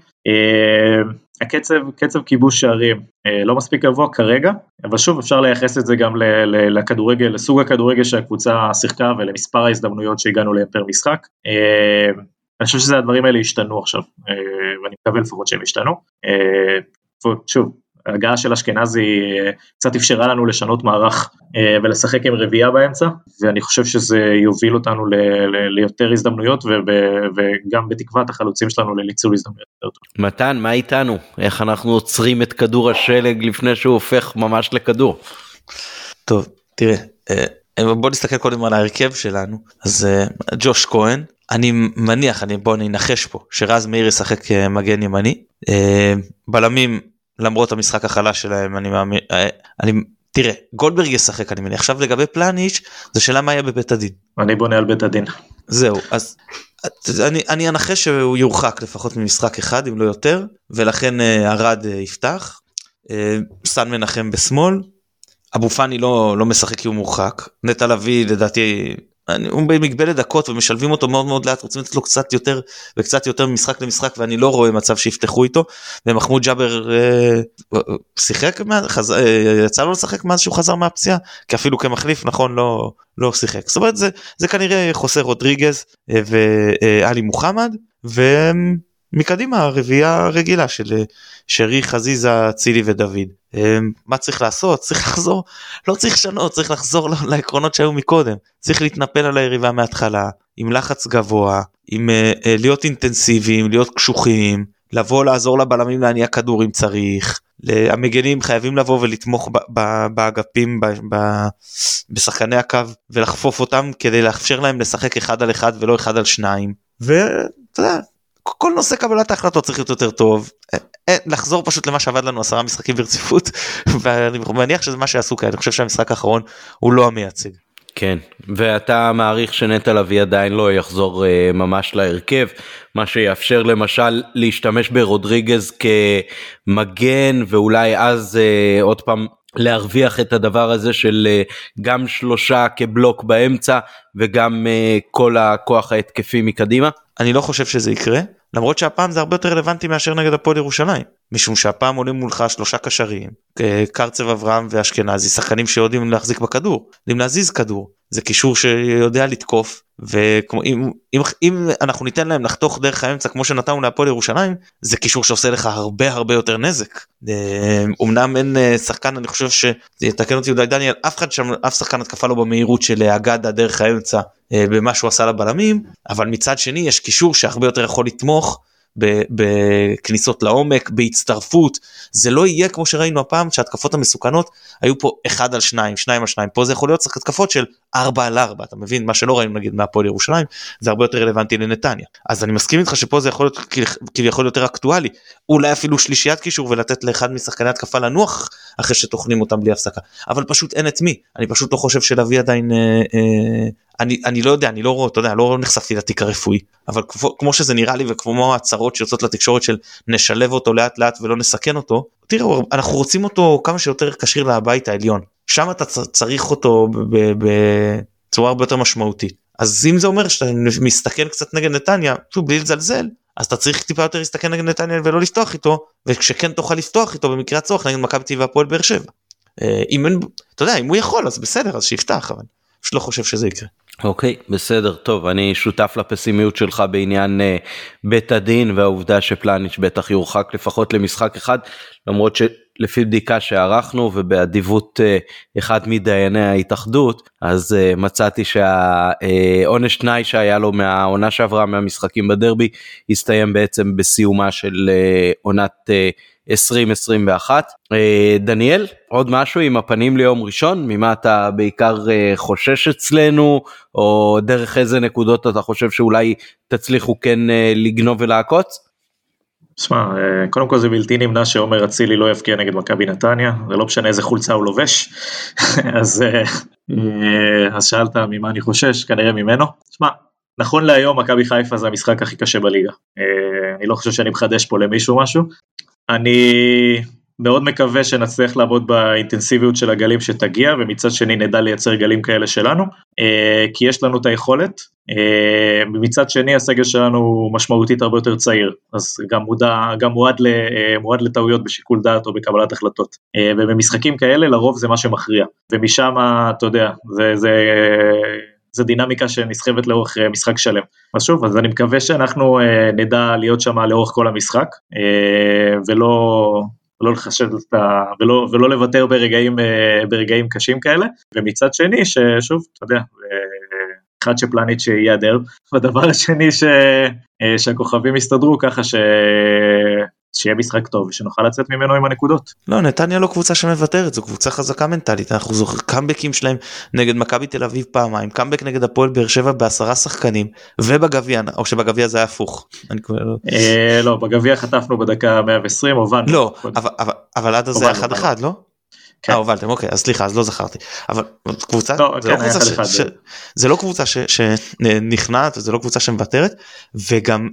הקצב קצב כיבוש שערים לא מספיק גבוה כרגע אבל שוב אפשר לייחס את זה גם לכדורגל לסוג הכדורגל שהקבוצה שיחקה ולמספר ההזדמנויות שהגענו להם פר משחק. אני חושב שזה הדברים האלה ישתנו עכשיו, אה, ואני מקווה לפחות שהם ישתנו. אה, שוב, ההגעה של אשכנזי אה, קצת אפשרה לנו לשנות מערך ולשחק עם רביעייה באמצע, ואני חושב שזה יוביל אותנו ליותר הזדמנויות וגם בתקוות החלוצים שלנו לניצול הזדמנויות יותר טוב. מתן, מה איתנו? איך אנחנו עוצרים את כדור השלג לפני שהוא הופך ממש לכדור? טוב, תראה, בוא נסתכל קודם על ההרכב שלנו, אז ג'וש כהן, אני מניח, אני, בוא ננחש פה, שרז מאיר ישחק אה, מגן ימני. אה, בלמים, למרות המשחק החלש שלהם, אני מאמין, אה, אני, תראה, גולדברג ישחק אני מניח. עכשיו לגבי פלניץ', זה שאלה מה יהיה בבית הדין. אני בונה על בית הדין. זהו, אז אני, אני אנחש שהוא יורחק לפחות ממשחק אחד אם לא יותר ולכן ארד יפתח. אה, סן מנחם בשמאל, אבו פאני לא, לא משחק כי הוא מורחק, נטע לביא לדעתי הוא במגבלת דקות ומשלבים אותו מאוד מאוד לאט רוצים לתת לו קצת יותר וקצת יותר ממשחק למשחק ואני לא רואה מצב שיפתחו איתו ומחמוד ג'אבר אה, שיחק. אה, יצא לו לשחק מאז שהוא חזר מהפציעה כי אפילו כמחליף נכון לא לא שיחק זאת אומרת זה זה כנראה חוסר רודריגז אה, ואלי מוחמד. ו... מקדימה רביעייה רגילה של אה, שרי חזיזה צילי ודוד. אה, מה צריך לעשות? צריך לחזור? לא צריך לשנות צריך לחזור לעקרונות שהיו מקודם. צריך להתנפל על היריבה מההתחלה עם לחץ גבוה עם uh, להיות אינטנסיביים להיות קשוחים לבוא לעזור לבלמים להניע כדור אם צריך. המגנים חייבים לבוא ולתמוך באגפים בשחקני הקו ולחפוף אותם כדי לאפשר להם לשחק אחד על אחד ולא אחד על שניים. ואתה יודע כל נושא קבלת ההחלטות צריך להיות יותר טוב אה, אה, לחזור פשוט למה שעבד לנו עשרה משחקים ברציפות [LAUGHS] ואני מניח שזה מה שעשו כאן אני חושב שהמשחק האחרון הוא לא המייצג. כן ואתה מעריך שנטע לביא עדיין לא יחזור uh, ממש להרכב מה שיאפשר למשל להשתמש ברודריגז כמגן ואולי אז uh, עוד פעם להרוויח את הדבר הזה של uh, גם שלושה כבלוק באמצע וגם uh, כל הכוח ההתקפי מקדימה. אני לא חושב שזה יקרה למרות שהפעם זה הרבה יותר רלוונטי מאשר נגד הפועל ירושלים משום שהפעם עולים מולך שלושה קשרים קרצב אברהם ואשכנזי שחקנים שיודעים להחזיק בכדור יודעים להזיז כדור זה קישור שיודע לתקוף וכמו אם, אם, אנחנו ניתן להם לחתוך דרך האמצע כמו שנתנו להפועל ירושלים זה קישור שעושה לך הרבה הרבה יותר נזק. אה, אמנם אין אה, שחקן אני חושב שיתקן אותי יהודה דניאל אף אחד שם אף שחקן התקפה לא במהירות של אגדה דרך האמצע אה, במה שהוא עשה לבלמים אבל מצד שני יש קישור שהרבה יותר יכול לתמוך. בכניסות לעומק, בהצטרפות, זה לא יהיה כמו שראינו הפעם שהתקפות המסוכנות היו פה אחד על שניים, שניים על שניים, פה זה יכול להיות התקפות של ארבע על ארבע, אתה מבין? מה שלא ראינו נגיד מהפועל ירושלים, זה הרבה יותר רלוונטי לנתניה. אז אני מסכים איתך שפה זה יכול להיות כביכול יותר אקטואלי, אולי אפילו שלישיית קישור ולתת לאחד משחקני התקפה לנוח אחרי שטוחנים אותם בלי הפסקה, אבל פשוט אין את מי, אני פשוט לא חושב שלהביא עדיין אה, אה, אני אני לא יודע אני לא רואה אתה יודע לא נחשפתי לתיק הרפואי אבל כמו, כמו שזה נראה לי וכמו ההצהרות שיוצאות לתקשורת של נשלב אותו לאט לאט ולא נסכן אותו תראו אנחנו רוצים אותו כמה שיותר כשיר לבית העליון שם אתה צריך אותו בצורה הרבה יותר משמעותית אז אם זה אומר שאתה מסתכן קצת נגד נתניה בלי לזלזל אז אתה צריך טיפה יותר להסתכן נגד נתניה ולא לפתוח איתו וכשכן תוכל לפתוח איתו במקרה הצורך נגד מכבי טבע והפועל באר שבע. אה, אם אין אתה יודע אם הוא יכול אז בסדר אז שיפתח אבל פשוט לא חושב שזה יקרה. אוקיי okay, בסדר טוב אני שותף לפסימיות שלך בעניין uh, בית הדין והעובדה שפלניץ' בטח יורחק לפחות למשחק אחד למרות שלפי בדיקה שערכנו ובאדיבות uh, אחד מדייני ההתאחדות אז uh, מצאתי שהעונש uh, תנאי שהיה לו מהעונה שעברה מהמשחקים בדרבי הסתיים בעצם בסיומה של uh, עונת uh, 2021. אה, דניאל, עוד משהו עם הפנים ליום ראשון? ממה אתה בעיקר אה, חושש אצלנו, או דרך איזה נקודות אתה חושב שאולי תצליחו כן אה, לגנוב ולעקוץ? תשמע, קודם כל זה בלתי נמנע שעומר אצילי לא יבקיע נגד מכבי נתניה, זה לא משנה איזה חולצה הוא לובש, [LAUGHS] אז, אז שאלת ממה אני חושש, כנראה ממנו. תשמע, נכון להיום מכבי חיפה זה המשחק הכי קשה בליגה. אני לא חושב שאני מחדש פה למישהו משהו, אני מאוד מקווה שנצליח לעבוד באינטנסיביות של הגלים שתגיע, ומצד שני נדע לייצר גלים כאלה שלנו, אה, כי יש לנו את היכולת. אה, מצד שני הסגל שלנו הוא משמעותית הרבה יותר צעיר, אז גם, מודע, גם מועד, ל, אה, מועד לטעויות בשיקול דעת או בקבלת החלטות. ובמשחקים כאלה לרוב זה מה שמכריע, ומשם אתה יודע, זה, זה זה דינמיקה שנסחבת לאורך אה, משחק שלם. אז שוב, אז אני מקווה שאנחנו אה, נדע להיות שם לאורך כל המשחק, אה, ולא... לא לחשב את ה... ולא, ולא לוותר ברגעים, ברגעים קשים כאלה, ומצד שני, ששוב, אתה יודע, אחד שפלניץ' ייעדר, [LAUGHS] והדבר השני ש... שהכוכבים יסתדרו ככה ש... שיהיה משחק טוב ושנוכל לצאת ממנו עם הנקודות. לא נתניה לא קבוצה שמוותרת זו קבוצה חזקה מנטלית אנחנו זוכרים קאמבקים שלהם נגד מכבי תל אביב פעמיים קאמבק נגד הפועל באר שבע בעשרה שחקנים ובגביע או שבגביע זה היה הפוך. אה, לא בגביע חטפנו בדקה 120 הובלנו. לא אבל עד אז זה אחד אחד לא? כן. אה, הובלתם אוקיי אז סליחה אז לא זכרתי אבל קבוצה לא, זה, לא כן, קבוצה ש, ש, זה לא קבוצה שנכנעת זה לא קבוצה שמוותרת וגם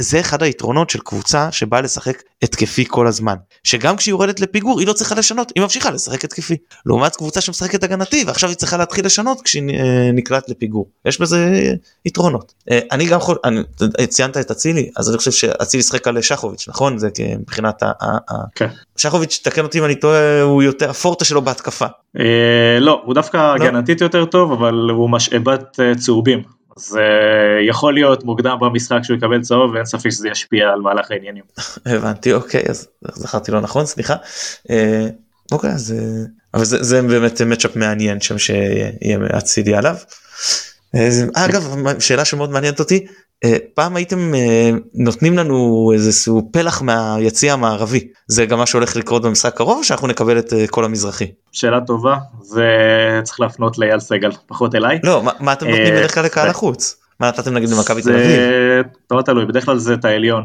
זה אחד היתרונות של קבוצה שבאה לשחק התקפי כל הזמן שגם כשהיא יורדת לפיגור היא לא צריכה לשנות היא ממשיכה לשחק התקפי לעומת קבוצה שמשחקת הגנתי ועכשיו היא צריכה להתחיל לשנות כשהיא נקלט לפיגור יש בזה יתרונות אני גם יכול אני, ציינת את אצילי אז אני חושב שאצילי שחק על שחוביץ' נכון זה מבחינת ה... כן. שחוביץ' תקן אותי אם אני טועה הוא יותר הפורטה שלו בהתקפה. אה, לא הוא דווקא לא? הגנתית יותר טוב אבל הוא משאבת אה, צהובים uh, יכול להיות מוקדם במשחק שהוא יקבל צהוב ואין ספק שזה ישפיע על מהלך העניינים. הבנתי אוקיי אז זכרתי לא נכון סליחה. Uh, אוקיי אז uh, אבל זה, זה באמת מצ'אפ מעניין שם שיהיה אצילי עליו. אגב שאלה שמאוד מעניינת אותי אה, פעם הייתם אה, נותנים לנו איזשהו פלח מהיציא המערבי זה גם מה שהולך לקרות במשחק קרוב שאנחנו נקבל את אה, כל המזרחי. שאלה טובה זה צריך להפנות לאייל סגל פחות אליי. לא מה, מה אתם נותנים בדרך כלל לקהל החוץ? מה נתתם נגיד למכבי תל אביב? זה לא תלוי בדרך כלל זה את העליון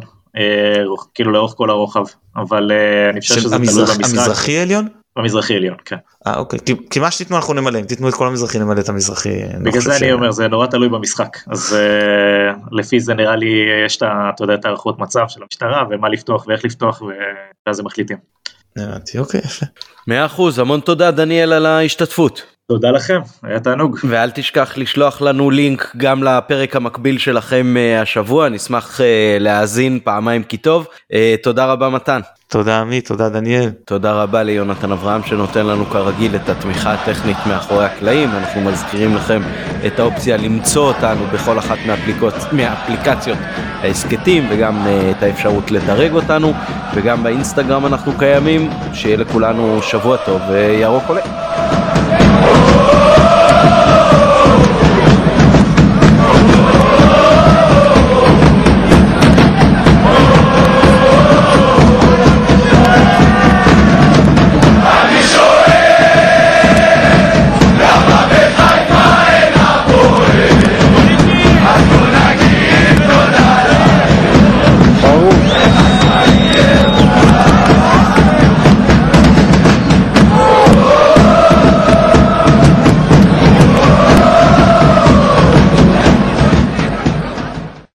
כאילו לאורך כל הרוחב אבל אני חושב שזה תלוי במשחק. המזרחי עליון? במזרחי עליון כן. אה אוקיי כי, כי מה שתיתנו אנחנו נמלא אם תיתנו את כל המזרחי נמלא את המזרחי. בגלל זה אני אומר זה נורא תלוי במשחק אז uh, לפי זה נראה לי יש את אתה יודע את הערכות מצב של המשטרה ומה לפתוח ואיך לפתוח ואז הם מחליטים. הבנתי אוקיי יפה. מאה אחוז המון תודה דניאל על ההשתתפות. תודה לכם, היה תענוג. ואל תשכח לשלוח לנו לינק גם לפרק המקביל שלכם אה, השבוע, נשמח אה, להאזין פעמיים כי טוב. אה, תודה רבה מתן. תודה עמית, תודה דניאל. תודה רבה ליונתן אברהם שנותן לנו כרגיל את התמיכה הטכנית מאחורי הקלעים. אנחנו מזכירים לכם את האופציה למצוא אותנו בכל אחת מהאפליקות, מהאפליקציות ההסכתים וגם את האפשרות לדרג אותנו וגם באינסטגרם אנחנו קיימים. שיהיה לכולנו שבוע טוב וירוק עולה.